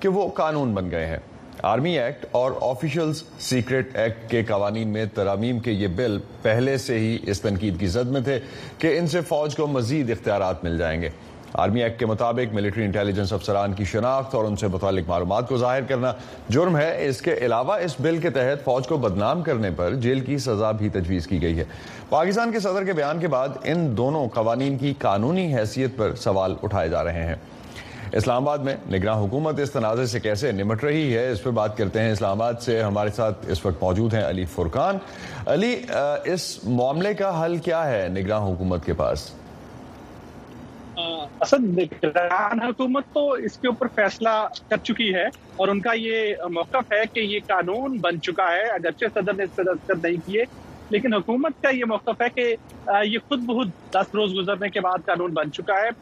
کہ وہ قانون بن گئے ہیں آرمی ایکٹ اور آفیشلز سیکرٹ ایکٹ کے قوانین میں ترامیم کے یہ بل پہلے سے ہی اس تنقید کی زد میں تھے کہ ان سے فوج کو مزید اختیارات مل جائیں گے آرمی ایکٹ کے مطابق ملٹری انٹیلیجنس افسران کی شناخت اور ان سے متعلق معلومات کو ظاہر کرنا جرم ہے اس کے علاوہ اس بل کے تحت فوج کو بدنام کرنے پر جیل کی سزا بھی تجویز کی گئی ہے پاکستان کے صدر کے بیان کے بعد ان دونوں قوانین کی قانونی حیثیت پر سوال اٹھائے جا رہے ہیں اسلام آباد میں نگراں حکومت اس تنازع سے کیسے نمٹ رہی ہے اس پہ بات کرتے ہیں اسلام آباد سے ہمارے ساتھ اس وقت موجود ہیں علی فرقان علی اس معاملے کا حل کیا ہے نگراں حکومت کے پاس اصل نگران حکومت تو اس کے اوپر فیصلہ کر چکی ہے اور ان کا یہ موقف ہے کہ یہ قانون بن چکا ہے اگرچہ صدر نے اس پہ دستخط نہیں کیے لیکن حکومت کا یہ موقف ہے کہ یہ خود بہت دس روز گزرنے کے بعد قانون بن چکا ہے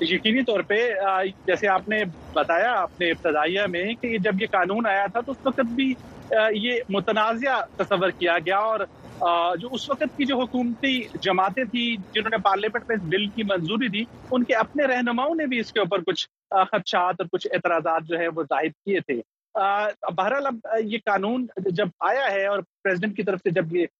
یقینی طور پہ جیسے آپ نے بتایا اپنے ابتدائیہ میں کہ جب یہ قانون آیا تھا تو اس وقت بھی یہ متنازعہ تصور کیا گیا اور جو اس وقت کی جو حکومتی جماعتیں تھیں جنہوں نے پارلیمنٹ میں بل کی منظوری دی ان کے اپنے رہنماؤں نے بھی اس کے اوپر کچھ خدشات اور کچھ اعتراضات جو ہے وہ ظاہر کیے تھے بہرحال اب یہ قانون جب آیا ہے اور پریزیڈنٹ کی طرف سے جب یہ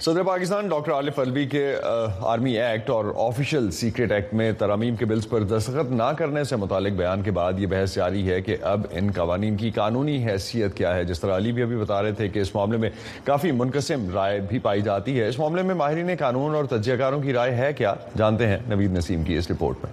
صدر پاکستان ڈاکٹر عالف الوی کے آرمی ایکٹ اور آفیشل سیکریٹ ایکٹ میں ترامیم کے بلز پر دستخط نہ کرنے سے متعلق بیان کے بعد یہ بحث جاری ہے کہ اب ان قوانین کی قانونی حیثیت کیا ہے جس طرح علی بھی ابھی بتا رہے تھے کہ اس معاملے میں کافی منقسم رائے بھی پائی جاتی ہے اس معاملے میں ماہرین قانون اور تجزیہ کاروں کی رائے ہے کیا جانتے ہیں نوید نسیم کی اس رپورٹ میں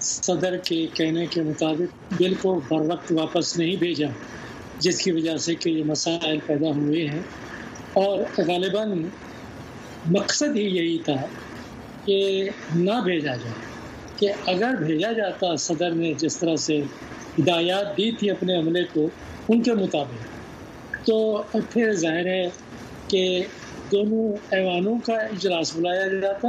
صدر کے کہنے کے مطابق بل کو بر وقت واپس نہیں بھیجا جس کی وجہ سے کہ یہ مسائل پیدا ہوئے ہیں اور غالباً مقصد ہی یہی تھا کہ نہ بھیجا جائے کہ اگر بھیجا جاتا صدر نے جس طرح سے ہدایات دی تھی اپنے عملے کو ان کے مطابق تو پھر ظاہر ہے کہ دونوں ایوانوں کا اجلاس بلایا جاتا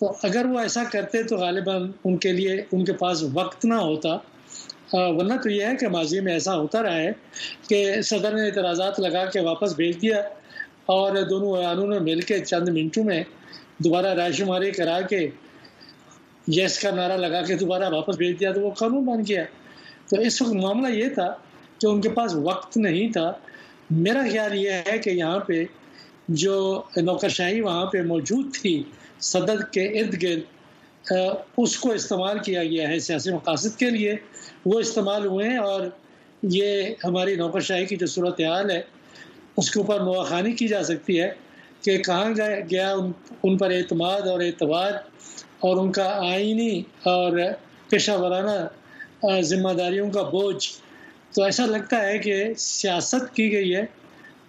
تو اگر وہ ایسا کرتے تو غالباً ان کے لیے ان کے پاس وقت نہ ہوتا ورنہ تو یہ ہے کہ ماضی میں ایسا ہوتا رہا ہے کہ صدر نے اعتراضات لگا کے واپس بھیج دیا اور دونوں ایانوں نے مل کے چند منٹوں میں دوبارہ رائے شماری کرا کے یس کا نعرہ لگا کے دوبارہ واپس بھیج دیا تو وہ قانون بن گیا تو اس وقت معاملہ یہ تھا کہ ان کے پاس وقت نہیں تھا میرا خیال یہ ہے کہ یہاں پہ جو نوکر شاہی وہاں پہ موجود تھی صدر کے ارد گرد اس کو استعمال کیا گیا ہے سیاسی مقاصد کے لیے وہ استعمال ہوئے ہیں اور یہ ہماری نوکر شاہی کی جو صورت حال ہے اس کے اوپر مواخانی کی جا سکتی ہے کہ کہاں گیا ان پر اعتماد اور اعتبار اور ان کا آئینی اور پیشہ ورانہ ذمہ داریوں کا بوجھ تو ایسا لگتا ہے کہ سیاست کی گئی ہے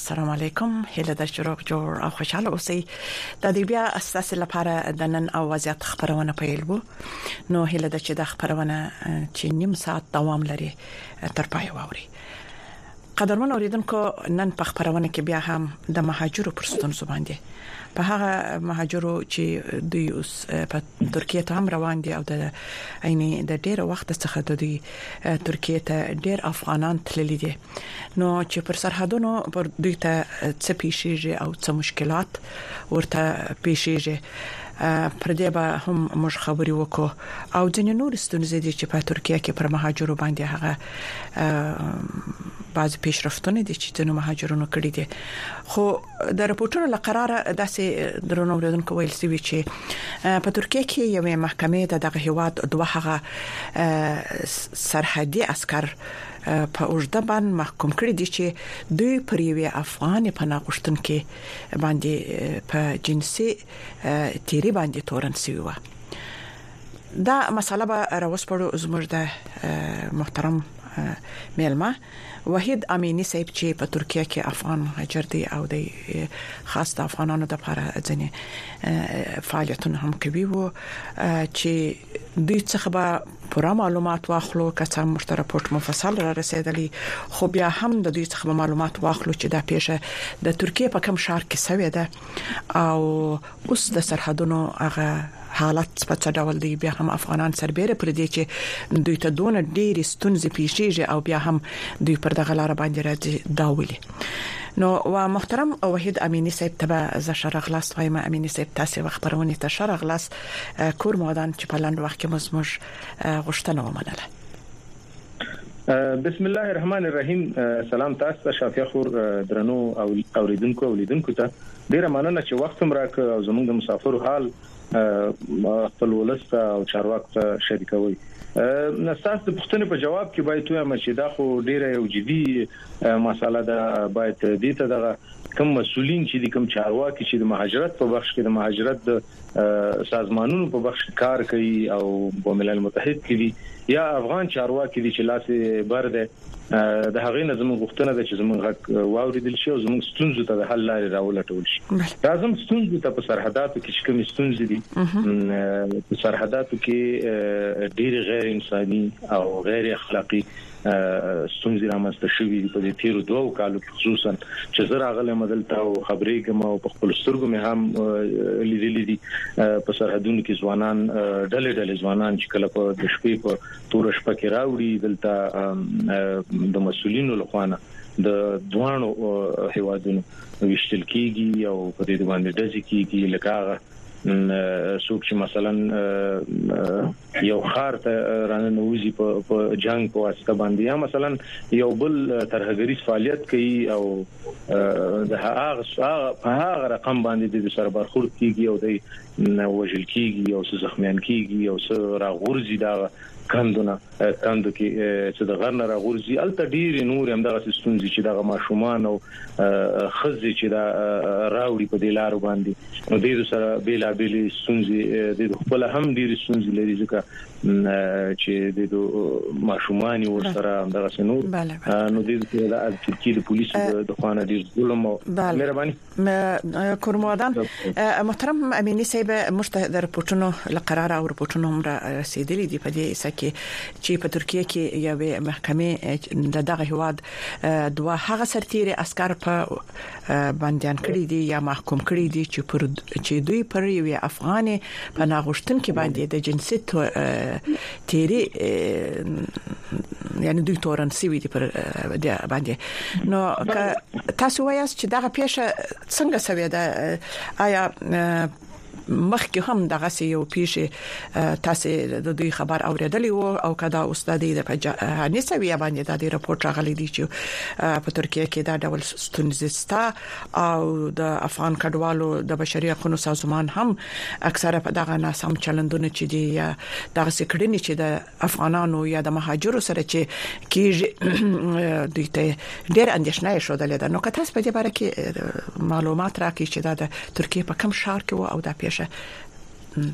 سلام علیکم هیله ده چې روغ جوړ او خوشاله اوسئ د دې بیا اساس لپاره د نن او وضعیت خبرونه پیل وو نو هیله ده چې دا خبرونه چې نیم ساعت دوام لري تر پای واوري قدرمن اوریدونکو نن په خبرونه کې بیا هم د مهاجرو پر ستونزو باندې په هغه مهاجرو چې دوی اوس په ترکیه ته هم روان دي او د عیني د ډیره وخت څخه د دوی ترکیه ته ډیر افغانان تللي دي نو چې پر سرحدونو پر دوی ته څه پیښیږي او څه مشکلات ورته پیښیږي پر دې به هم موږ خبرې وکړو او ځینې نور ستونزې دي چې په ترکیه کې پر مهاجرو باندې هغه بعض پیشرفتونه دي چې ځینو مهاجرونو کړی دي خو د رپورټونو لقرار داسې درنو وروډونکو ویل سوي چې په ترکیه کې یوې محکمې د دغه هیواد دوه هغه سرحدي عسكر په اوږده بند محکوم کړی دی چې دوی پر یوې افغان پناه غوښتونکې باندې په جنسي تیری باندې تورن شوی و دا مسله به راوسپړو زموږ د محترم میلمه وحید امینی صاحب چې په ترکیه کې افغان مهاجر دی او د خاص د افغانانو د لپاره ځنې فعالیتونه هم کوي وو چې دوی څخه به پوره معلومات واخلو که څه هم موږ ته رپوټ مفصل را رسیدلی خو بیا هم د دوی څخه معلومات واخلو چې دا پیښه د ترکیې په کوم شهر کې شوې ده او اوس د سرحدونو هغه حالت په څه ډول دی بیا هم افغانان سربېره پر دې چې دوی ته دونه ډېری ستونزې پیښیږي او بیا هم دوی پر دغه لار باندې راځي دا ولي نو وا محترم وحید امینی صاحب ته زه شرغلاس وایم امینی صاحب تاسو خبرونه ته شرغلاس کور مو ودان چې په لنډ وخت کې مو زموږ غوښتنه ومنله. بسم الله الرحمن الرحیم سلام تاسو ته شافیه خور درنو اوریدونکو او لیدونکو ته ډیره مننه چې وخت هم راک او زموږ د مسافرو حال خپل ولس ته او چارواکو ته شریکوي نستاس د پښتنې په جواب کې باید وایم چې دا خو ډیره یو جدي مساله ده باید دې ته دغه کوم مسولین چې کوم چارواکي چې د مهاجرت په بخش کې د مهاجرت د سازمانونو په بخش کار کوي او په ملل متحد کې دي یا افغان چارواکي دي چې لاس یې بر دی د هغې نه زموږ غوښتنه ده چې زموږ غږ واوریدل شي او زموږ ستونزو ته د حل لارې راولټول شي راځم ستونزې ته په سرحداتو کې چې کومې ستونزې دي په سرحداتو کې ډېر غیر انساني او غیر اخلاقی ستونزې رامنځته شوې دي په دې تیرو دوو کالو کې خصوصا چې زه راغلم دلته او خبرې کوم او په خپل سترګو مې هم لیدلې دي په سرحدونو کې ځوانان ډلې ډلې ځوانان چې کله په د شپې په تور شپه کې راوړي دلته د مسولینو لخوانه د دوانو هوادونو وشتل کیږي او په دې باندې د ځکیږي لکه هغه څوک چې مثلا یو خار ته راننوځي په جنگ په واسطه باندې یا مثلا یو بل ترهګریز فعالیت کوي او د هغه په هغه رقم باندې د سر برخورد کیږي او د وژل کیږي او څه زخمیان کیږي او څه راغورځي دا کندونه کندو کې چې د غرنه راغورځي الته ډیر نور هم دغه ستونزې چې دغه ماشومان او خزي چې دا راوړي په دې لارو باندې نو دې سره بیلا بیلې سنځي د خپل هم ډېری سنځي لري ځکه چې د ماشومان ور سره دغه سنور نو دې سره د ترکیه د پولیسو د خوانه ډېر ظلم او مهرباني کورموادان محترم امینی صاحب مشته د رپورټونو لقرار او رپورټونو هم رسیدلې دي په دې سکه چې په ترکیه کې یوې محکمې د دغه هواد دوه هغه سرتیري عسكر په بنديان کړی دي یا محکوم کړی دي چې پر چې دوی پر یوې افغاني پناه غوښتونکو باندې د جنسي تیری یعنی دوی تورن سوي دي پر باندې نو تاسو وایاست چې دغه پیښه څنګه سوي ده آیا مخکې هم دغسې یو پیښې تاسې ددوی خبر اوریدلی وو او که دا اوس ددوی په جهاني سویه باندې ددوی رپوټ راغلی دی چې په ترکیه کې دا ډول ستونزې شته او د افغان کډوالو د بشري حقونو سازمان هم اکثره په دغه ناسم چلندونه چې دی یا دغسې کړنې چې د افغانانو یا د مهاجرو سره چې کیږي دوی ته ډیر اندیشنه شودلې ده نو که تاسو په دې باره کې معلومات راکړئ چې دا د ترکیه په کوم شهر کې وو او دا پیښه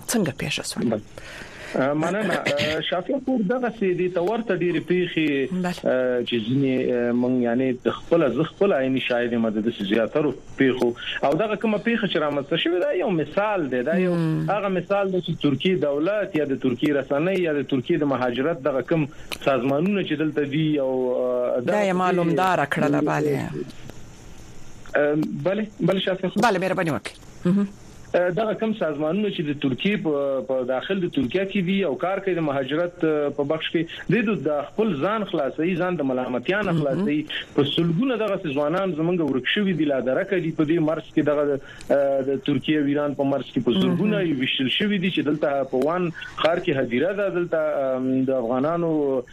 څنګه پیښه شوه مننه شافیا پور دغه سي دي تور ته ډېری پیخي چې ځنی مونږ یعنی خپل ز خپل عین شاهد مده د زیاترو پېښو او دغه کومه پېښه چې رامنځته شوې ده یو مثال دی دا یو هغه مثال دی چې ترکیه دولت یا د ترکیه رسنۍ یا د ترکیه د مهاجرت دغه کوم سازمانونه چې دلته دي او دا یې معلومدار کړل bale بله بله شاسه بله مهرباني وکړئ دغه کوم سازمانونه چې د ترکیې په داخل د ترکیه کې دي او کار کوي د مهاجرت په بخش کې د دوی د خپل ځان خلاصي ځان د ملامتیا نه خلاصي په سلګونه دغه ځوانان زمونږ ورک شوی دی لا درک دي په دې مرز کې دغه د ترکیه او ایران په مرز کې په سلګونه یې وشل شوی دي چې دلته په وان خار کې هدیره ده دلته د افغانانو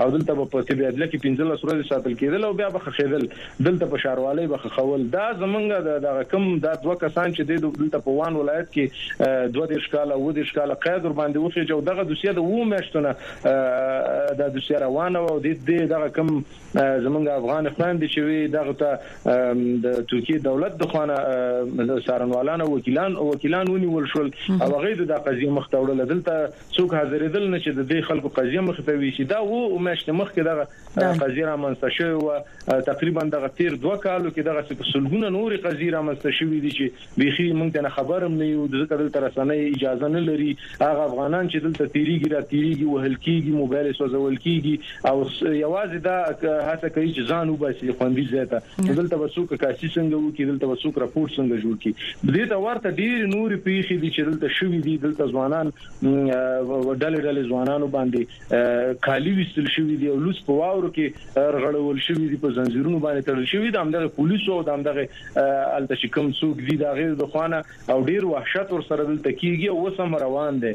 او دلته به په طب عدله کې پنځلس ورځې ساتل کېدل او بیا به ښخېدل، دلته په ښاروالۍ به ښخول، دا زمونږ د دغه کوم دا دوه کسان چې دی دلته په وان ولایت کې دوه دېرش کاله اووه دېرش کاله قید ورباندې وخېژه او دغه دوسیه د اوو میاشتو نه دا دوسیه روانه وه او دی دی دغه کوم زمونږ افغانې خویندې چې وې دغه ته د ترکیې دولت د خوانه څارنوالان او وکیلان وکیلان ونیول شول او هغوی د دا قضیه مخته وړله دلته څوک حاضرېدل نه چې د دې خلکو قضیه مخې ته ویسي دا و میاشتې مخکې دغه قضیه رامنځته شوې و تقریبا دغه تیر دوه کالو کې دغه په سلګونه نورې قضیې رامنځته شوې دي چې بیخي موږ ته نه خبرم نه یو ځکه دلته رسنۍ اجازه نه لري هغه افغانان چې دلته تیریږي را تیریږي وهل کیږي موبایل سوځول کیږي او یوازې دا هڅه کوي چې ځان وباسي خوندي ځای ته دلته وسوک کاسي څنګه وو کې دلته وسوک راپور څنګه جوړ کی دې ته ورته ډیر نور پیخي دي چې دلته شوې دي دلته ځوانان ډلې ډلې ځوانانو باندې کالی وستل شوې دي او لوس په واورو کې رغړول شوې دي په زنجیرونو باندې تړل شوې دي همدغه پولیسو او همدغه الته چې کوم څوک دي دا غیر د خوانه او ډیر وحشت ور سره دلته کیږي او وسم روان دي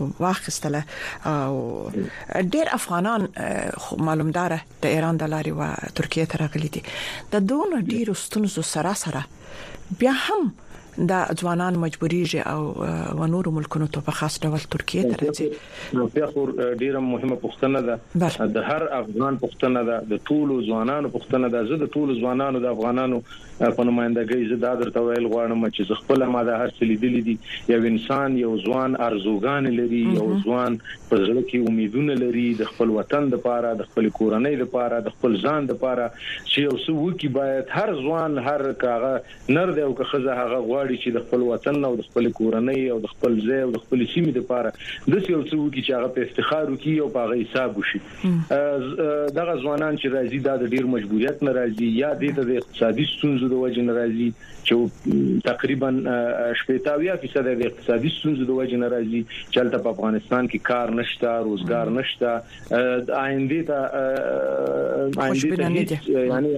واخستله او ډیر افغانان معلومدار د ایران د لارې و ترکیه ته راغلي دي د دوه ډیرو ستونزو سره سره بیا هم د ځوانان مجبوريږي او و نور ملکونو ته په خاص ډول ترکیه ته راځي نو بیا خو ډیره مهمه پوښتنه ده د هر افغان پوښتنه ده د ټولو ځوانانو پوښتنه ده زه د ټولو ځوانانو د افغانانو په نماینده ګۍ زه دا درته ویل غواړم چې زه خپل ما دا هر څه لیدلې دي یو انسان یو ځوان ارزوګان لري یو ځوان په زړه کې امیدونه لري د خپل وطن د پاره د خپل کورنۍ د پاره د خپل ځان د پاره چې یو څه وکی باید هر ځوان هر کاغه نر دی او که خزه هغه غواړي چې د خپل وطن او د خپل کورنۍ او د خپل ځای او د خپل سیمې د پاره د یو څه وکی چې هغه په افتخار وکي او په هغه حساب وشي دغه ځوانان چې راځي دا د ډیر مجبوریت نه راځي یا د د اقتصادي ستونزو د وجې نه راځي چې تقریبا شپږتاویا فیصد د اقتصادي ستونزو د وجې نه راځي چې په افغانستان کې کار نشته روزګار نشته آینده ته آینده ته یعنی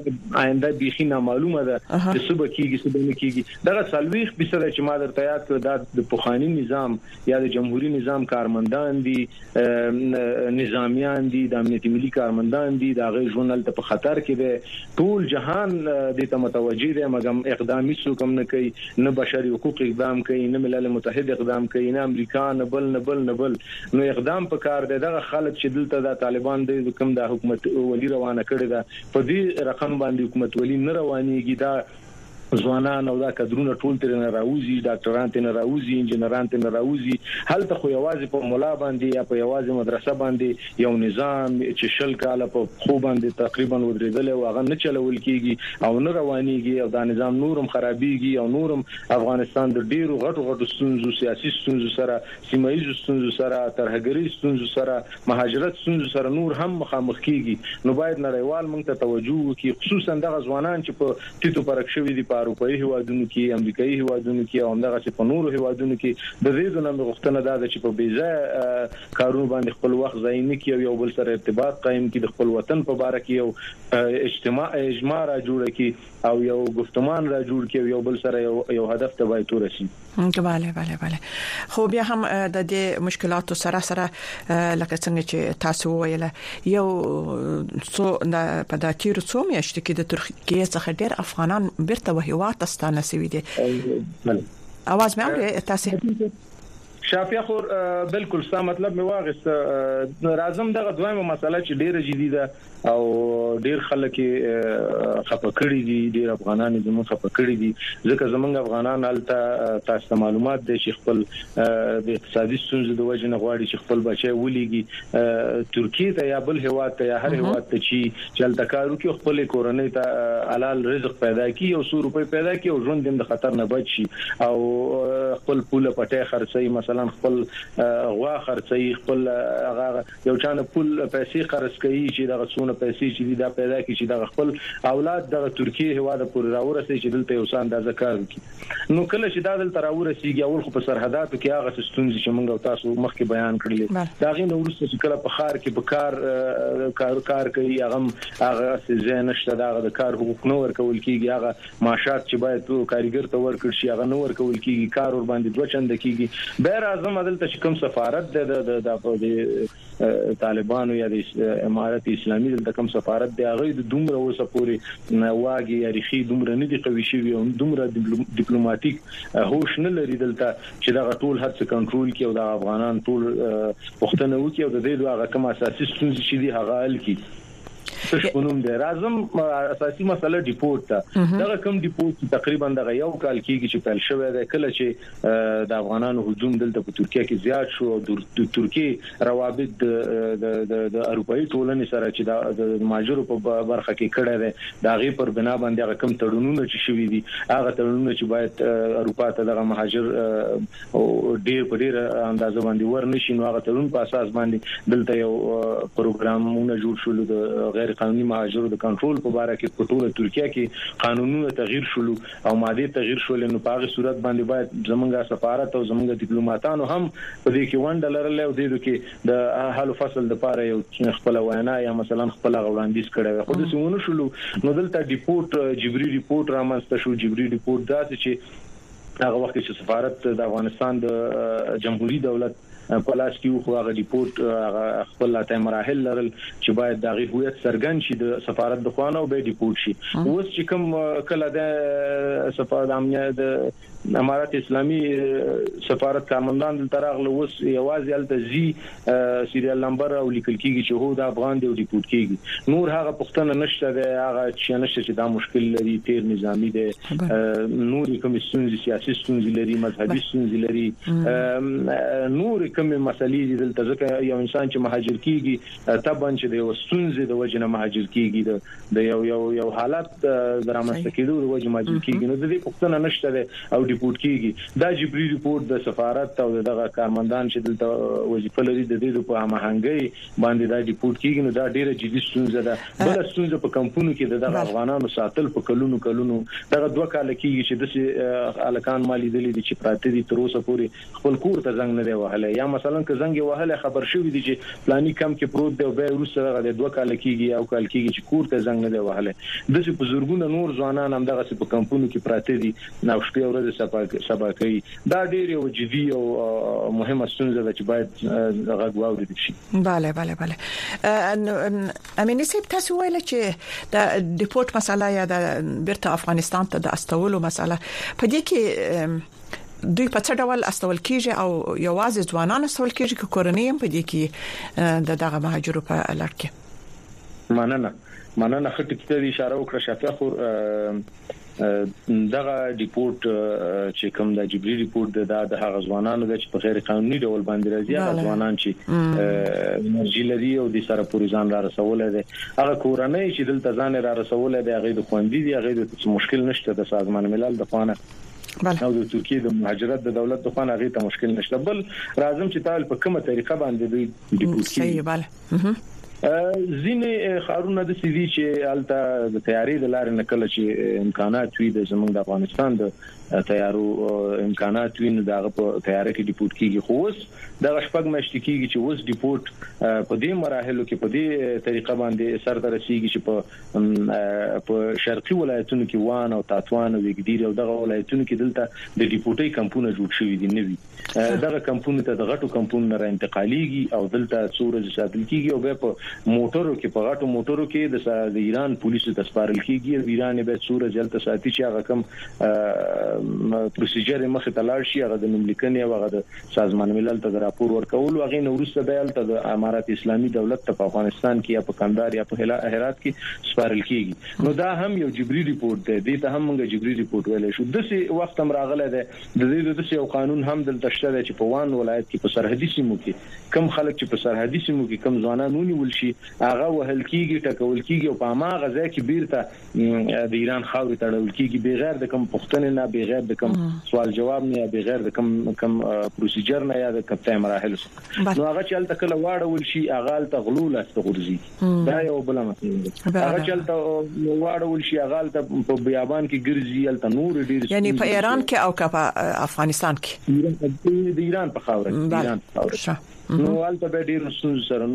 آینده بيخي نامعلومه ده چې څه به کیږي څه به نه کیږي دغه سلويخ فیصد چې ما درته یاد کړ دا د پوخانی نظام یا د جمهوري نظام کارمندان دي، نظامیان دي، د امنیت ملي کارمندان دي، د هغوی ژوند هلته په خطر کې دی، ټول جهان دې ته متوجه دی، مګم اقدام هیڅوک هم نه کوي، نه بشري حقوق اقدام کوي، نه ملل متحد اقدام کوي، نه امریکا، نه بل، نه بل، نه بل، نو اقدام په کار دی، دغه خلک چې دلته دا طالبان دی کوم دا حکومت ولي روانه کړې ده، په دې رقم باندې حکومت ولي نه روانیږي، دا. ځوانان او دا کدرونه ټول ترېنه راوځي، ډاکټران ترېنه راوځي، انجنران ترېنه راوځي، هلته خو یوازې په ملا باندې یا په یوازې مدرسه باندې یو نظام چې شل کاله په پښو باندې تقریباً ودرېدلی و، هغه نه چلول کېږي او نه روانېږي او دا نظام نور هم خرابېږي او نور هم افغانستان د ډېرو غټو غټو ستونزو، سیاسي ستونزو سره، سیمه ییزو ستونزو سره، ترهګرۍ ستونزو سره، مهاجرت ستونزو سره نور هم مخامخ کیږي نو باید نړیوال موږ ته توجه وکړي خصوصا دغه ځوانان چې په تیتو پرک شوي دي په اروپایي هیوادونو کې امریکایي هیوادونو کې او همدغسې په نورو هیوادونو کې ددې دونه مې غوښتنه دا ده چې په بې ځایه کارونو باندې خپل وخت ضایع نه کړي او یو بل سره ارتباط قایم کړي د خپل وطن په باره کې یو اجتماع اجماع را جوړه کړي. او یو گفتمان را جوړ کړي او یو بل سره یو یو هدف ته باید ورسي بله بله بله خو بیا هم د دې مشکلاتو سره سره لکه څنګه چې تاسو ویل یو څو د پداتیر څو میاشتې کې د ترکیه څخه ډیر افغانان بیرته وهیوات ستانه شوی دي اواز مې اوري تاسو شافیا خور بالکل ستا مطلب مې واغست راځم دغه دویمه مسله چې ډیره جدي ده او ډیر خلک خپه کړي دي ډیر افغانان زموږ خپه کړي دي ځکه زمونږ افغانان الته تاسو ته معلومات دي چې خپل د اقتصادي ستونزو د وجې نه غواړي چې خپل بچي ولېږي ترکیه ته یا بل هواد ته یا هر هواد ته چې چلته کارو کې خپل کورنۍ ته حلال رزق پیدا کی او 100 روپۍ پیدا کی او ژوند د خطر نه بچ شي او خپل پوله پټه خرڅي مثلا خپل غوا خرڅي خپل هغه یو چا نه پول پیسې قرض کوي چې دغه څونه پیسې چې دي دا پیدا کړي چې دغه خپل اولاد دغه ترکیه هواده پورې راورسي چې دلته یو څه اندازه کار وکړي نو کله چې دا دلته راورسیږي اول خو په سرحداتو کې هغه ستونزې چې موږ تاسو مخکې بیان کړلې دا غي نورسته چې کله په خار کې په کار کار کار کوي هغه هغه ځای نشته دا د کار حقوق نو ورکول کیږي هغه معاشات چې باید کاریګر ته ورکړ شي هغه نه ورکول کیږي کار ورباندې دوه چنده کیږي بیا راځم دلته چې کوم سفارت دی د د د طالبانو یا د امارت اسلامي دلته کوم سفارت دی هغه د دومره اوسه پورې واګي یا ریخي دومره نه دي قوي شوي او دومره ډیپلوماټیک هوش نه لري دلته چې دا ټول هرڅه کنټرول کړي او د افغانان ټول پښتنه وکړي او د دې دوه هغه کوم اساسي ستونزې چې دي هغه حل کړي تش په نوم دی راځم اساسي مسله ډیپورت ته دغه کم ډیپورت تقریبا دغه یو کال کېږي چې پیل شوی دی کله چې د افغانانو هجوم دلته په ترکیه کې زیات شو او د ترکیه روابط د د د اروپאי ټولنې سره چې د ماجرو په برخه کې کړه دی دا غي پر بنا باندې هغه کم تړونونه چې شوي دي هغه تړونونه چې باید اروپا ته دغه مهاجر او ډیر په ډیر اندازه باندې ور نشي نو هغه تړون په اساس باندې دلته یو پروګرامونه جوړ شول د غیر قانوني مهاجرو د کنټرول په اړه کې په ټوله ترکیه کې قانونونه تغییر شول او ماده تغییر شول نو په هغه صورت باندې باید زمونږه سفارت او زمونږه ډیپلوماټانو هم په دې کې ونډه لرله او د دې کې د حل فصل لپاره یو خپل وینا یا مثلا خپل غوړاندیز کړی خو د سیمونو شول نو دلته ډیپورت جبري ډیپورت رامنځته شو جبري ډیپورت داسې چې په هغه وخت کې چې سفارت د افغانستان د جمهوري دولت په لاس کې خو هغه ډیپورت هغه خپل لاته مراحل لرل چې باید داغي هویت سرګن شي د سفارت د خوانه او به ډیپورت شي اوس چې کوم کله د سفارت امنیه د امارات اسلامي سفارت کارمندان دلته راغله اوس یوازې التزي سیریل نمبر او لیکل کیږي چې هو دا افغان دی او ډیپورټ کیږي نور هغه پښتنه نشته ده هغه چې نشته چې دا مشکل لري تیر نظامی دی نور کوم ستونزې سیاسي ستونزې لري مذهبي ستونزې لري نور کوم مسلې دي دلته ځکه یو انسان چې مهاجر کیږي تبا چې د وستونزې د وجنه مهاجر کیږي د یو یو یو حالت د رامنځته کېدو د وجې ماجر کیږي نو د دې پښتنه نشته ده او ډیپورت کیږي دا جبري ریپورت د سفارت او دغه کارمندان چې دلته وظیفه لري د دې په هماهنګۍ باندې دا ډیپورت کیږي نو دا ډیره جدي ستونزه ده بل ستونزه په کمپونو کې د دغه افغانانو ساتل په کلونو کلونو دغه دوه کال کیږي چې د الکان مالي دلی دي چې پراته دي تر اوسه پورې خپل کور ته زنګ نه دی وهلی یا مثلا که زنګ یې وهلی خبر شوي دي چې فلاني کمپ کې پروت دی او بیا یې وروسته دغه دی دوه کاله کېږي یا یو کال کېږي چې کور ته یې زنګ نه دی وهلی. داسې په زرګونه نور ځوانان همدغسې په کمپونو کې پراته دي او شپې او ورځې سبا کوي. دا ډېر یوه جدي او مهمه ستونزه ده چې باید غږ واورېدل شي. بله بله بله امیني صاحب تاسو وویل چې د ډیپورټ مسئله یا د بیرته افغانستان ته د استولو مسئله په دې کې دوی په څه ډول استول کیږي او یوازې ځوانان استول کیږي چې کورنۍ هم په دې کې د دغه مهاجرو په لړ کې مننه مننه خټه کې د اشاره وکړه شافیا خور دغه ریپورت چې کوم د جبري ریپورت د د هغه ځوانانو د چې په غیر قانوني ډول باندې راځي هغه ځوانان چې انرژي لري او د سره پورې ځان را رسول دي هغه کورنۍ چې دلته ځان را رسول دي هغه د خوندې دي هغه د مشکل نشته د سازمان ملل د خوانه او د ترکیې د مهاجرت د دولت د خوانه غي ته مشکل نشته بل راځم چې تاول په کومه طریقه باندې دوی ډیپورټ کیږي ځینې خارونه د سيدي چې الته د تیارې د لارې نه کله چې امکانات وي د زمونږ د افغانستان د تیارو امکانات وي نو دغه په تیارې کې ډیپورت کیږي خو اوس د شپږ مشت کیږي چې اوس ډیپورت په دې مراحلو کې په دې طریقه باندې سر ته رسیدي چې په په شرقي ولایتونو کې وان او تاتوان او وګدیر او دغه ولایتونو کې دلته د ډیپوټي کمپونه جوړ شوی دي نوي دغه کمپونه ته د غټو کمپونو نه را انتقالیږي او دلته څورز ساتل کیږي او به په موټرو کې په غټو موټرو کې د ایران پولیسو ته سپارل کیږي او ایران به څورز دلته ساتي چې هغه کم پروسیجر مخه تلاړ شي هغه د نوملیکنې او هغه د سازمان ملل ته د راپور ورکولو هغې نه وروسته دی هلته د امارت اسلامي دولت ته په افغانستان کې یا په کندهار یا په هرات کې سپارل کیږي نو دا هم یو جبري رپورټ دی دې ته هم موږ جبري رپورټ ویلی شو داسې وخت هم راغلی دی د دې د داسې یو قانون هم دلته شته دی چې په وان ولایت کې په سرحدي سیمو کې کم خلک چې په سرحدي سیمو کې کم ځوانان ونیول شي هغه وهل کیږي ټکول کیږي او په هماغه ځای کې بیرته د ایران خاورې ته اړول کیږي بغیر د کوم پښتنې نه بغیر د کوم سوال جواب نه یا بغیر د کوم کوم پروسیجر نه یا د کپتای مراحل څخه نو هغه چل تکل واړول شي هغه ال تغلو لاس ته غورځي دا یو بل مسله هغه چل ته واړول شي هغه ال ته په بیابان کې ګرځي ال ته نور ډیر یعنی په ایران کې او کپا افغانستان کې د ایران په خاور کې ایران په خاور نو هلته به ډیر ستونزې سره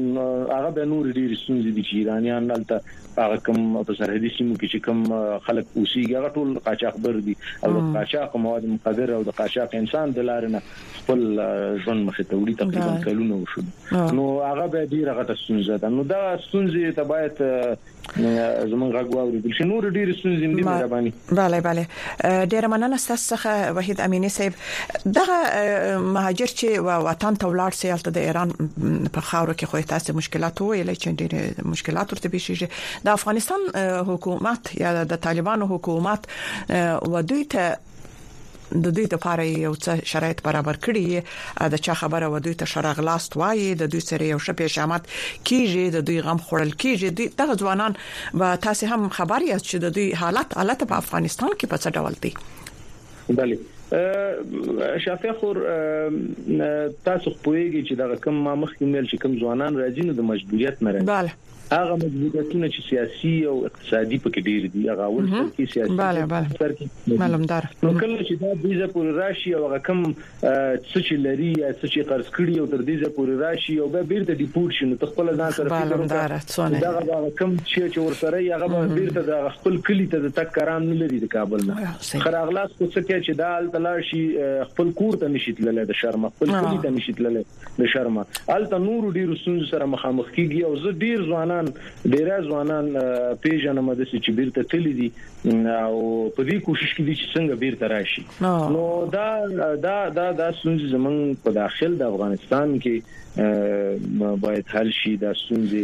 هغه به نور ډیر ستونزې دي چې ایرانیان هلته هغه کم په سرحدي سیمو کې چې کم خلک اوسېږي هغه ټول قاچاقبر دي او د قاچاق مواد مخدر او د قاچاق انسان د لارې نه خپل ژوند مخې ته وړي تقریبا کلونه وشول نو هغه به ډیر هغه ستونزې ده نو دا ستونزې ته باید زمونږ غږ واوریدل شي نور ډیر ستونزې دي مهرباني bale bale ډیر مننه تاسو څخه وحید امینی صاحب دغه مهاجر چې وطن ته ولاړ سي الته د ایران په خاور کې خو تاسو مشکلات ویل چې ډیر مشکلات ورته بشي د افغانستان حکومت یا د طالبانو حکومت و دوی ته د دوی د پاره یو څه شرایط برابر کړي د چا خبره و دوی ته شراغلاست وایي د دوی سره یو شپې شامت کیږي د دوی غم خړل کیږي دوی دغه ځوانان به تاسو هم خبر یاست چې د دوی حالت حالت په افغانستان کې په څه ډول دی بله شافیا خور تاسو پوهیږئ چې دا کوم ما مخکې ویل چې کوم ځوانان راځي نو د مجبوریت نه راځي هغه مجبوریتونه چې سیاسي او اقتصادي پکې ډیر دي هغه اول سر کې سیاسي بله بله سر کې معلومدار نو کله چې دا دیزه پورې راشي او هغه کم څه چې لري یا څه چې قرض کړي او تر دیزه پورې راشي او به بیرته ډیپورټ شي نو خپل ځان سره معلومدار څونه دا هغه کم چې چې ور سره یې هغه بیرته د خپل کلی ته د تک کرام نه لري د کابل نه خراغلاس څه کې چې دا التلاشي خپل کور ته نشي تللی د شرم خپل کلی ته نشي تللی د شرمه الته نورو ډیرو ستونزو سره مخامخ کیږي او زه ډیر ځوانان ډیره ځوانان پیژنم د سې چې بیرته تللی دي او په دې کوشش کې دي چې څنګه بیرته راشي نو دا دا دا دا ستونزې زمونږ په داخل د افغانستان کې باید حل شي دا ستونزې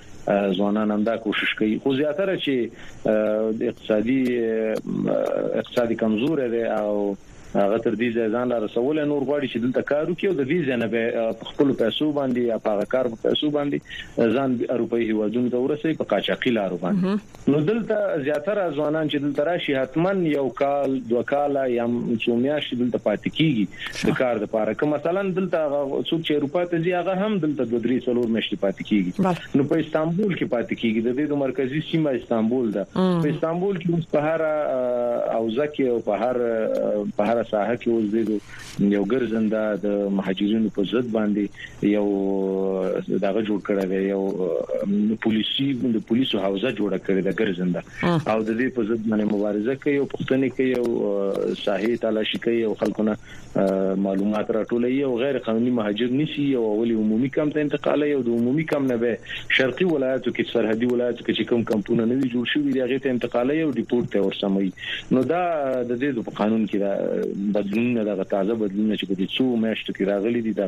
ځوانان هم دا کوشش کوي خو زیاتره چې اقتصادي اقتصادي کمزوري دي او هغه تر دې ځای ځان لا رسول نور غواړي چې دلته کار وکړي او د دې ځنه په خپل پیسو باندې یا په هغه کار په پیسو باندې ځان اروپאי هیوادونو ته ورسي په قاچاقي لارو باندې نو دلته زیاتره ځوانان چې دلته راشي حتما یو کال دوه کاله یا څو میاشتې دلته پاتې کیږي د کار لپاره که مثلا دلته هغه څوک چې اروپا ته ځي هغه هم دلته دوه درې څلور میاشتې پاتې کیږي نو په استانبول کې پاتې کیږي د دې د مرکزی سیمه استانبول ده په استانبول کې په هر او ځکه او په هر په هر ساحه کې اوس د یو ګرځنده د مهاجرینو په ضد باندې یو دغه جوړ کړی دی یو پولیسي د پولیسو حوزه جوړه کړې ده ګرځنده او د دې په ضد باندې مبارزه کوي او پښتنې کوي او ساحې تلاشي کوي او خلکونه معلومات راټولوي او غیر قانوني مهاجر نسی او ولې عمومي کم ته انتقالي او د عمومي کم نه به شرقي ولايتو کې سرحدي ولايتو کې چې کوم کمپونه نوي جوړ شوي دي هغه ته انتقالي او ډیپورټ ته ورسموي نو دا د دې په قانون کې دا بدلون نه دغه تازه بدلون چې په دې څو میاشتو کې راغلي دي دا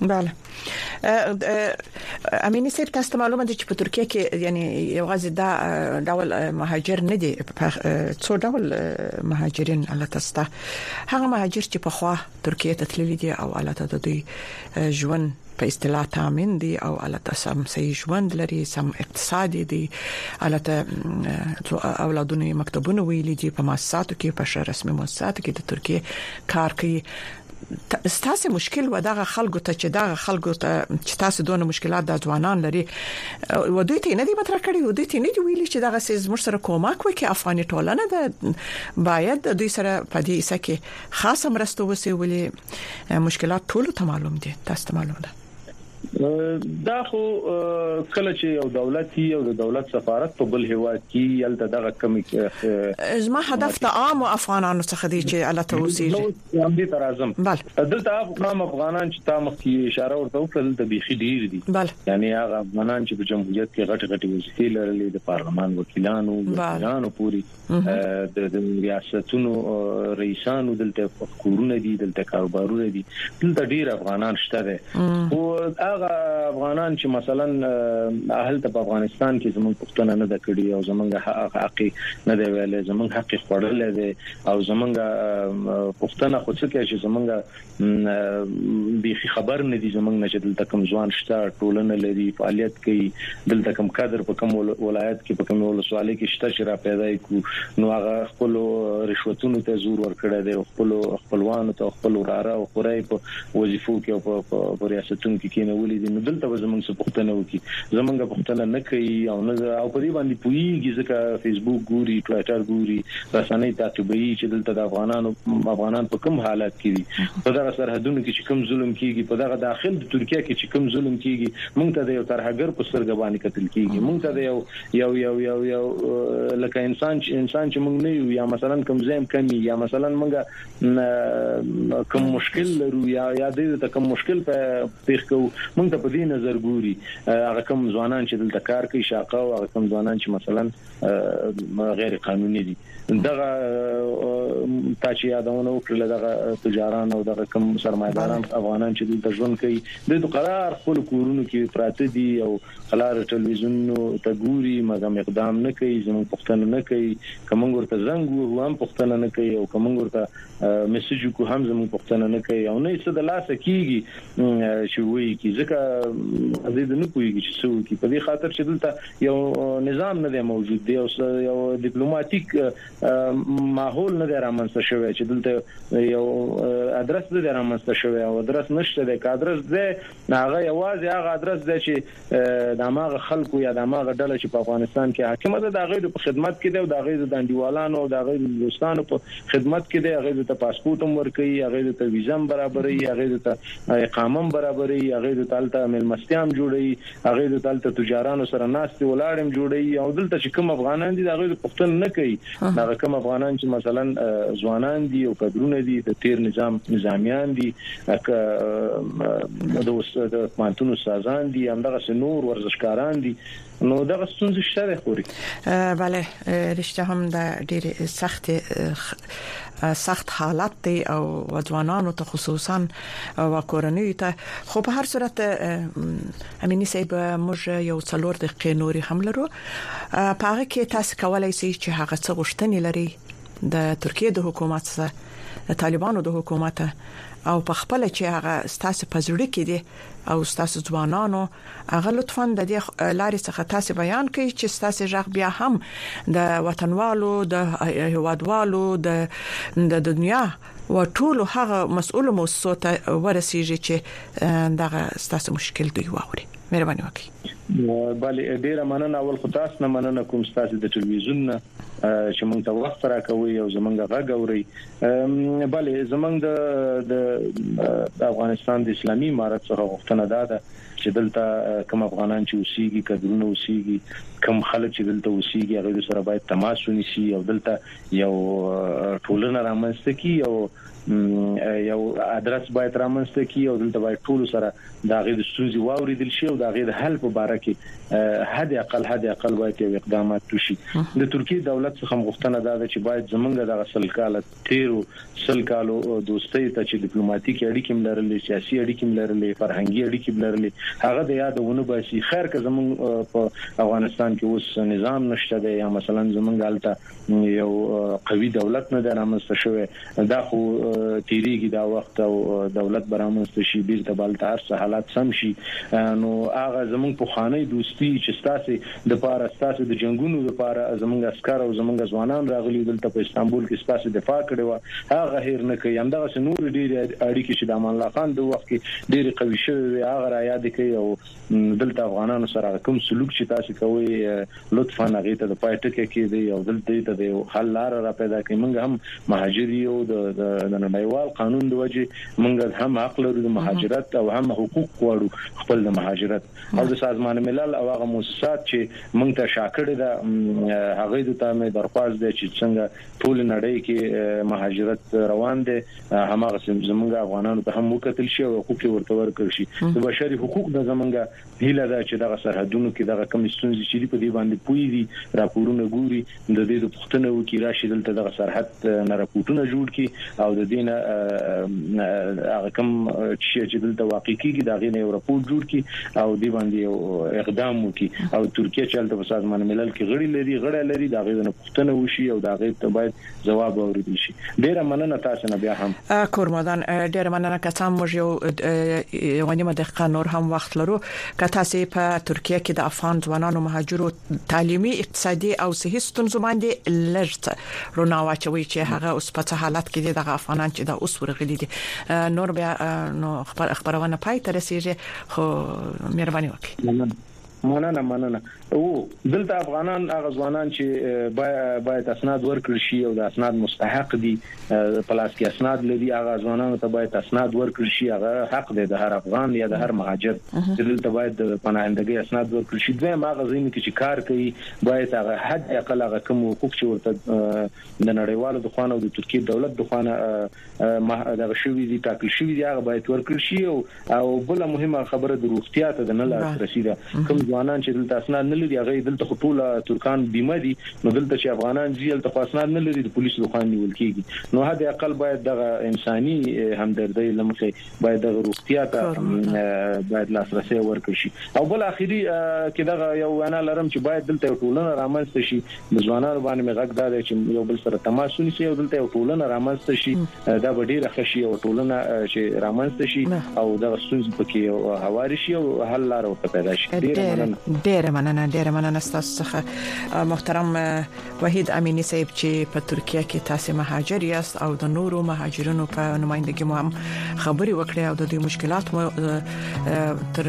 بله امینی صاحب تاسو ته معلومه ده چې په ترکیه کې یعنی یو غزه دا ډول مهاجر نه دي څو ډول مهاجرین الله تاسو ته هغه مهاجر چې په خوا ترکیې ته تللي دي او الته د دوی ژوند په اصطلاح تامین دي او الته سم صحیح ژوند لري سم اقتصاد دي الته اولادونه مکتبونه ویل دي په مؤسساتو کې په شر رسمي مؤسساتو کې د ترکیې کار کوي ستاسو مشکل و دغه خلکو ته چې دغه خلکو ته چې تاسو دونه مشکلات د ځوانان لري و دوی ته نه دی مطرح کړی و دوی ته نه دی ویلي چې دغه سیس مر سره کومک وکړي افغاني ټولنه د باید د دوی سره په دې سکه خاصه مرسته وسی ولې مشکلات ټول ته معلوم دي تاسو ته معلوم ده دا خو کله چې یو دولت یو د دولت سفارت په بل هوا کې یلته دغه کمی زما هدف د عام افغانانو څخه دی چې الله ته وسیږي هم دې تر اعظم دلته افغان افغانان چې تا مخ کې اشاره ورته وکړل د بيخي ډیر دي یعنی هغه افغانان چې په جمهوریت کې غټ غټ وسیلې لرلې د پارلمان وکیلانو وکیلانو پوری د د ریاستونو رئیسانو دلته کورونه دي دلته کاروبارونه دي دلته ډیر افغانان شته دي خو هغه افغانان چې مثلا اهل ته په افغانستان کې زموږ پښتنه نه د کړی او زمونږ حق نه دی ویل زمونږ حق خړل دي او زمونږ پښتنه خو څه کې چې زمونږ بیخي خبر نه دي زمنګ نه چې دلته کوم ځوان شته ټولنه لري فعالیت کوي دلته کوم کادر په کوم ولایت کې په کوم ولسوالۍ کې شته چې را پیدا کو نو هغه خپل رشوتونو ته زور ورکړی دی خپل خپلوانو ته خپل وراره او خورای په وظیفو کې او په ریاستونو کې کېنولې دي نو دلته به زمنګ څه پښتنه وکي زمنګ پښتنه نه کوي او نه او په دې باندې پوي ځکه فیسبوک ګوري ټوئیټر ګوري رسنۍ تعقیبوي چې دلته د افغانانو افغانان په کوم حالت کې دي په دغه سرحدونو کې چې کوم ظلم کیږي په دغه داخل د ترکیه کې چې کوم ظلم کیږي مونږ ته د یو ترهګر په سترګه باندې کتل کیږي مونږ ته د یو یو یو یو یو لکه انسان چې انسان چې مونږ نه یو یا مثلا کوم زم کمی یا مثلا مونږ کوم مشکل لرو یا یا د ته کوم مشکل په پیښ کو مونږ ته په دې نظر ګوري هغه کوم ځوانان چې دلته کار کوي شاقه او هغه کوم ځوانان چې مثلا غیر قانوني دي دغه تا چې یادونه وکړه دغه تجاران او دغه کم سرمایداران افغانان چې دلته ژوند کوي د قرار خپل کورونو کې پراته دي او قلار ټلویزیونونو ته ګوري مګم اقدام نه کوي زموږ پښتنه نه کوي کومنګ ورته زنګ وو هم پښتنه نه کوي او کومنګ ورته میسج کو هم زموږ پښتنه نه کوي او نه څه د لاس کیږي چې وایي کی ځکه دې نه پوهیږي چې څه وکړي په دې خاطر چې دلته یو نظام نه دی موجود دی او یو ډیپلوماټیک ماحول نه دی رامنځته شوی چې دلته یو ادرس نه دی رامنځته شوی او ادرس نشته دی که ادرس دی هغه یوازې هغه ادرس دی چې د ماغه خلکو یا د ماغه ډله چې په افغانستان کې حاکم ده دا غي په خدمت کې دی او دا غي د انډیوالانو او دا غي د دوستانو په خدمت کې دی هغه ته پاسپورت هم ورکړي هغه ته ویزه هم برابرې هغه ته اقامه هم برابرې هغه ته تلته ملمستیام جوړي هغوی د دلته تجارانو سره ناستې ولاړې هم جوړوي او دلته چې کوم افغانان دي د هغوی د پښتنو نه کوي هغه کوم افغانان چې مثلا ځوانان دي او کډرونه دي د تیر نظام نظامیان دي که د اوس د مانتونو سازان دي هم دغه سنور ورزشکاران دي نو دغه ستونزې شته خوري bale رښتیا هم د ډېر سخت سخت حالت دی او ځوانانو ته خصوصا او کورنۍ ته خو په هر صورت امینی صاحب موږ یو څلور دقیقې نوري هم لرو په هغه کې تاسو کولای شئ چې هغه څه غوښتنې لري د ترکیه د حکومت سره د طالبانو د حکومت او په خپل چې هغه ستاسو په زړه کې دي او ستاسو ځوانانو هغه لطفا د دې لارې څخه تاسو بیان کړئ چې ستاسو ژغ بیا هم د وطنوالو د هیوادوالو د دنیا و ټولو هغه مسؤلو موسسو ته ورسیږي چې دغه ستاسو مشکل دوی واوري مهرباني وکړئ بله ډیره مننه اول خو تاسو نه مننه کوم تاسو د ټلویزیون نه چې موږ ته وخت راکوي او زمونږ غږ اوري بله زمونږ د افغانستان د اسلامي امارت څخه غوښتنه ده چې دلته کوم افغانان چې اوسېږي کډرونه اوسېږي کم خلک چې دلته اوسېږي هغه سره باید تماس ونیسي او دلته یو ټولنه رامنځته کی یو یو ادرس باید رامنځته کی او دلته باید ټول سره دا غي د ستونزې واوریدل شي او دا غي د حل په باره کې حد اقل حد اقل باید یو اقدامات وشي د ترکیه دولت څخه مغوښتنه دا ده چې باید زمونږ دغه سل کال تیرو سل کالو دوستۍ ته چې ډیپلوماټیک اړیکې ملرلې سیاسي اړیکې ملرلې فرهنګي اړیکې ملرلې هغه د یادونه باسي خیر که زمونږ په افغانستان کې اوس نظام نشته دی یا مثلا زمونږ حالت یو قوي دولت نه دی رامنځته شوی، دا خو تېرېږي دا وخت او دولت به رامنځته شي، بېرته به هلته هر څه حالات سم شي، نو هغه زموږ پخوانۍ دوستي چې ستاسې لپاره، ستاسې د جنګونو لپاره زموږ عسکر او زموږ ځوانان راغلي وو دلته په استانبول کې ستاسې دفاع کړې وه، هغه هېر نه کوي، همدغسې نورې ډېرې اړیکې چې د امان الله خان د وخت کې ډېرې قوي شوې وې هغه رایادې کړئ او دلته افغانانو سره هغه کوم سلوک چې تاسو کوئ لطفا هغه ته د پای ټکی کېږدئ او دلته ته د حل لار را پیدا کړئ موږ هم مهاجر یو د نړیوال قانون د وجې موږ هم حق لرو د مهاجرت او هم حقوق غواړو خپل د مهاجرت او د سازمان ملل او هغه موسسات چې موږ ته شاکړه ده هغه د تامه درخواست دی چې څنګه ټول نړۍ کې مهاجرت روان دی هماغسې زمونږ افغانانو ته هم وکتل شي او حقوق یې ورته ورکړل شي د بشري حقوق د زمونږ هیله ده چې دغه سرحدونو کې دغه کمې ستونزې چې دي په دې باندې پوي دي راپورونه ګوري د دې د پښتنه وکي راشي دلته دغه سرحد نه راپورټونه جوړ کی او د دې نه هغه کم شي چې دلته واقع کیږي دا غینه یو راپور جوړ کی او دې باندې اقدام وکي او ترکیه چې دلته په سازمان ملل کې غړي لري غړي لري دا غینه پښتنه وشي او دا غي ته باید ځواب واوریدل شي ډیره مننه تاسو نه بیا هم. کورمدان ډیره مننه که څه هم موږ یو یوه نیمه دقیقه نور هم وخت لرو که تاسو په ترکیه کې د افغان ځوانانو مهاجرو تعلیمي اقتصادي او صحي ستونزو باندې لږ څه رونا واچوي چې هغه اوس په څه حالت کې دي دغه افغانان چې دا اوس ورغلي دي نور بیا نو خبرونه پای ته رسیږي خو مهرباني وکړئ. مننه مننه اوو دلته افغانان هغه ځوانان چې باید اسناد ورکړ شي او د اسناد مستحق دي په لاس کې اسناد لري هغه ځوانانو ته باید اسناد ورکړ شي هغه حق دی د هر افغان یا د هر مهاجر چې دلته باید د پناهندګۍ اسناد ورکړ شي دوی ما غزینو کې چې کار کوي باید هغه حد اقل هغه کوم حقوق چې ورته د نړیوالو د خوانه او د ترکیه دولت د خوانه مه دغه شوي دي ټاکل شوي دي هغه باید ورکړل شي او او بل مهمه خبره د روغتیا ته د نه لاسرسي ده کوم ځوانان چې دلته اسناد نه لري هغه دلته خو ټول ترکان بیمه دي نو دلته چې افغانان ځي دلته خو اسناد نه لري د پولیسو لخوا نیول کیږي نو هدا اقل باید دغه انساني همدردۍ لمخې باید دغه روغتیا ته باید لاسرسي ورکړي شي او بل اخیری کې دغه یو وینا لرم چې باید دلته یو ټولنه رامنځته شي د ځوانانو باندې مې غږ دا دی چې یو بل سره تماس ونیسي او دلته یو ټولنه رامنځته شي دا به ډیره ښه شي او ټولنه چې رامنځته شي او دغه ستونزې پکې هوار شي او حل لار ورته پیدا شي ډیره مننه ډیره مننه ډیره مننه تاسو څخه محترم وحید امینی صاحب چې په ترکیه کې تاسو مهاجر یاست او د نورو مهاجرینو په نمائندګۍ مو هم خبري وکړې او د دې مشکلات مو تر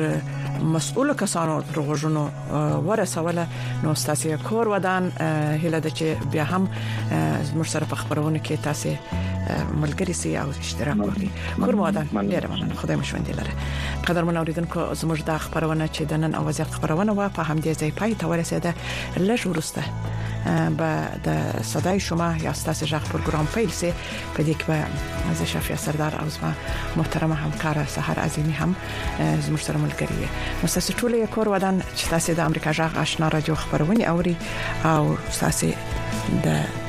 مسؤل کسانو تر غوښنو ورسوله نو تاسو کور ودان هله د چې بیا هم زموږ سره په خبرونه کې تاسو ملګری سي او اشتراک وکړي کور مو ودان ډیر مننه خدای مو ژوند لره قدرمن اوریدونکو زموږ د خبرونه چې د نن اوازې خبرونه و په همدې ځای پای ته ورسیده لږ ورسته به د صداي شما یا ستاسو ژغ پروګرام پیل سي په دې کې به از شفیع سردار او زما محترمه همکار سحر عظیمی هم زموږ سره ملګری وي نو تاسو ټول یو کور ودان چې تاسو د امریکا ژغ آشنا رادیو خبرونه اوري او تاسو د